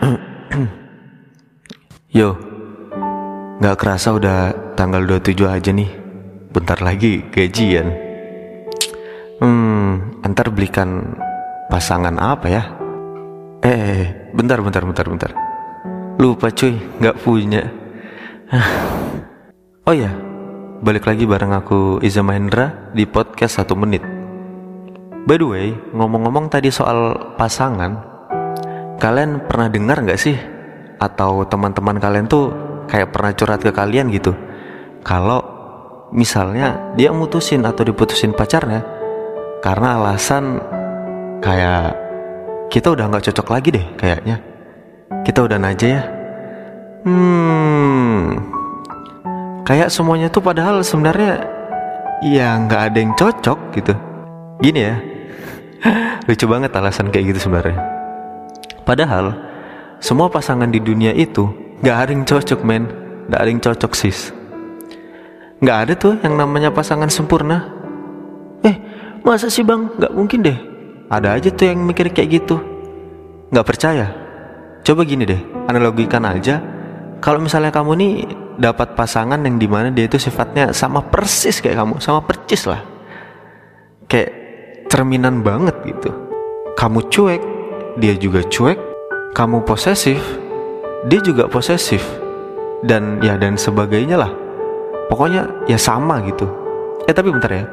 Yo, nggak kerasa udah tanggal 27 aja nih. Bentar lagi gajian. Hmm, antar belikan pasangan apa ya? Eh, eh, eh, bentar, bentar, bentar, bentar. Lupa cuy, nggak punya. oh ya, balik lagi bareng aku Iza Mahendra di podcast satu menit. By the way, ngomong-ngomong tadi soal pasangan, kalian pernah dengar nggak sih? Atau teman-teman kalian tuh kayak pernah curhat ke kalian gitu? Kalau misalnya dia mutusin atau diputusin pacarnya karena alasan kayak kita udah nggak cocok lagi deh kayaknya. Kita udah aja ya. Hmm, kayak semuanya tuh padahal sebenarnya ya nggak ada yang cocok gitu. Gini ya, Lucu banget alasan kayak gitu sebenarnya. Padahal semua pasangan di dunia itu gak ada yang cocok men, gak ada yang cocok sis. Gak ada tuh yang namanya pasangan sempurna. Eh, masa sih bang? Gak mungkin deh. Ada aja tuh yang mikir kayak gitu. Gak percaya? Coba gini deh, analogikan aja. Kalau misalnya kamu nih dapat pasangan yang di mana dia itu sifatnya sama persis kayak kamu, sama percis lah. Kayak cerminan banget gitu. Kamu cuek, dia juga cuek. Kamu posesif, dia juga posesif. Dan ya dan sebagainya lah. Pokoknya ya sama gitu. Eh tapi bentar ya.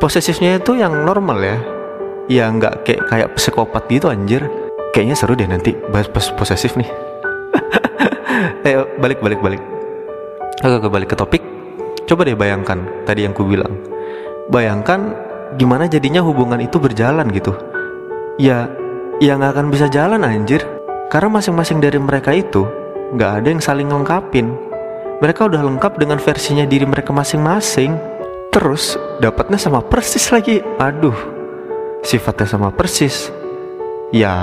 Posesifnya itu yang normal ya. Ya nggak kayak kayak psikopat gitu anjir. Kayaknya seru deh nanti bahas posesif nih. eh balik balik balik. Oke balik ke topik. Coba deh bayangkan tadi yang ku bilang. Bayangkan gimana jadinya hubungan itu berjalan gitu ya ya nggak akan bisa jalan anjir. Karena masing-masing dari mereka itu nggak ada yang saling lengkapin. Mereka udah lengkap dengan versinya diri mereka masing-masing. Terus dapatnya sama persis lagi. Aduh sifatnya sama persis. Ya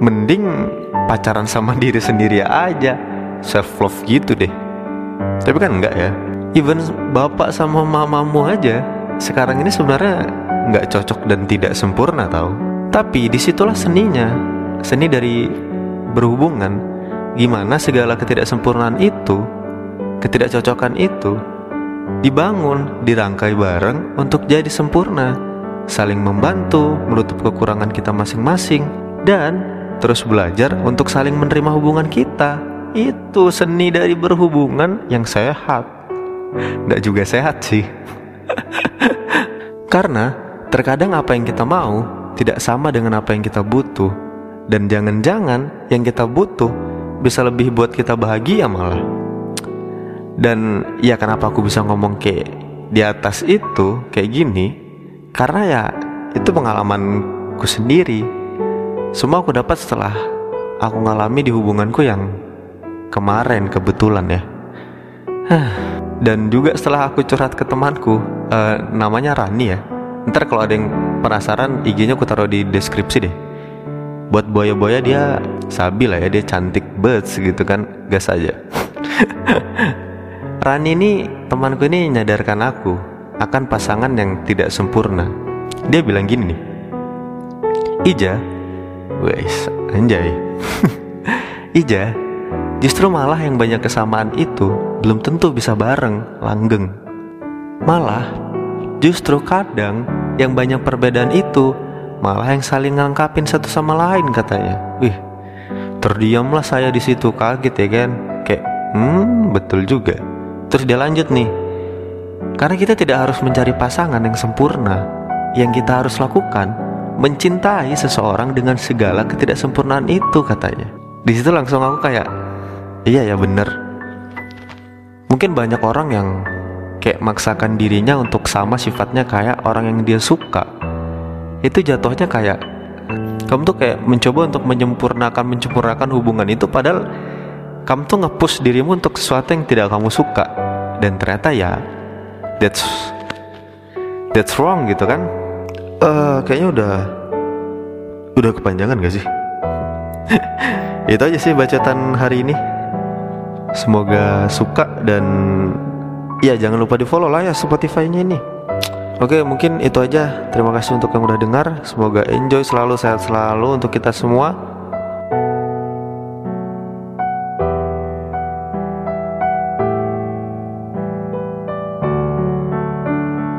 mending pacaran sama diri sendiri aja. Self love gitu deh. Tapi kan enggak ya. Even bapak sama mamamu aja sekarang ini sebenarnya nggak cocok dan tidak sempurna tahu. Tapi di situlah seninya, seni dari berhubungan. Gimana segala ketidaksempurnaan itu, ketidakcocokan itu dibangun, dirangkai bareng untuk jadi sempurna, saling membantu, menutup kekurangan kita masing-masing, dan terus belajar untuk saling menerima hubungan kita. Itu seni dari berhubungan yang sehat. Nggak juga sehat sih. Karena terkadang apa yang kita mau tidak sama dengan apa yang kita butuh. Dan jangan-jangan yang kita butuh bisa lebih buat kita bahagia malah. Dan ya kenapa aku bisa ngomong kayak di atas itu kayak gini? Karena ya itu pengalamanku sendiri. Semua aku dapat setelah aku ngalami di hubunganku yang kemarin kebetulan ya. Dan juga setelah aku curhat ke temanku, uh, namanya Rani ya ntar kalau ada yang penasaran IG-nya aku taruh di deskripsi deh. Buat boya-boya dia sabi lah ya dia cantik banget gitu kan gas aja. Rani ini temanku ini nyadarkan aku akan pasangan yang tidak sempurna. Dia bilang gini nih Ija wes anjay. Ija justru malah yang banyak kesamaan itu belum tentu bisa bareng langgeng. Malah Justru kadang yang banyak perbedaan itu malah yang saling ngangkapin satu sama lain katanya. Wih, terdiamlah saya di situ kaget ya kan. Kayak, hmm betul juga. Terus dia lanjut nih. Karena kita tidak harus mencari pasangan yang sempurna. Yang kita harus lakukan mencintai seseorang dengan segala ketidaksempurnaan itu katanya. Di situ langsung aku kayak, iya ya bener. Mungkin banyak orang yang kayak maksakan dirinya untuk sama sifatnya kayak orang yang dia suka. Itu jatuhnya kayak kamu tuh kayak mencoba untuk menyempurnakan menyempurnakan hubungan itu padahal kamu tuh ngepush dirimu untuk sesuatu yang tidak kamu suka. Dan ternyata ya that's that's wrong gitu kan? Uh, kayaknya udah udah kepanjangan gak sih? Itu aja sih bacaan hari ini. Semoga suka dan Iya jangan lupa di follow lah ya Spotify-nya ini. Oke mungkin itu aja. Terima kasih untuk yang udah dengar. Semoga enjoy selalu sehat selalu untuk kita semua